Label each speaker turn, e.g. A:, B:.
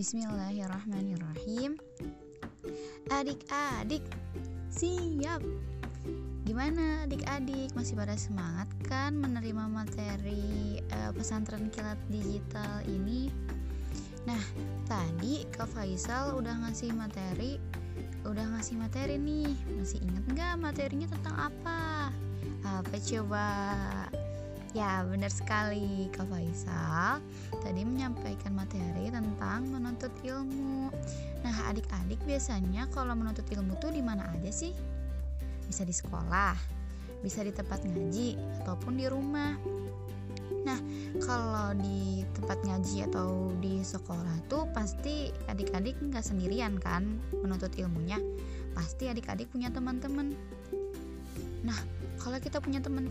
A: Bismillahirrahmanirrahim. Adik-adik, siap. Gimana adik-adik masih pada semangat kan menerima materi uh, pesantren kilat digital ini? Nah, tadi Kak Faisal udah ngasih materi, udah ngasih materi nih. Masih inget nggak materinya tentang apa? Apa coba? Ya, benar sekali Kak Faisal tadi menyampaikan materi tentang menuntut ilmu. Nah, adik-adik biasanya kalau menuntut ilmu tuh di mana aja sih? Bisa di sekolah, bisa di tempat ngaji, ataupun di rumah. Nah, kalau di tempat ngaji atau di sekolah tuh pasti adik-adik nggak sendirian kan menuntut ilmunya. Pasti adik-adik punya teman-teman. Nah, kalau kita punya teman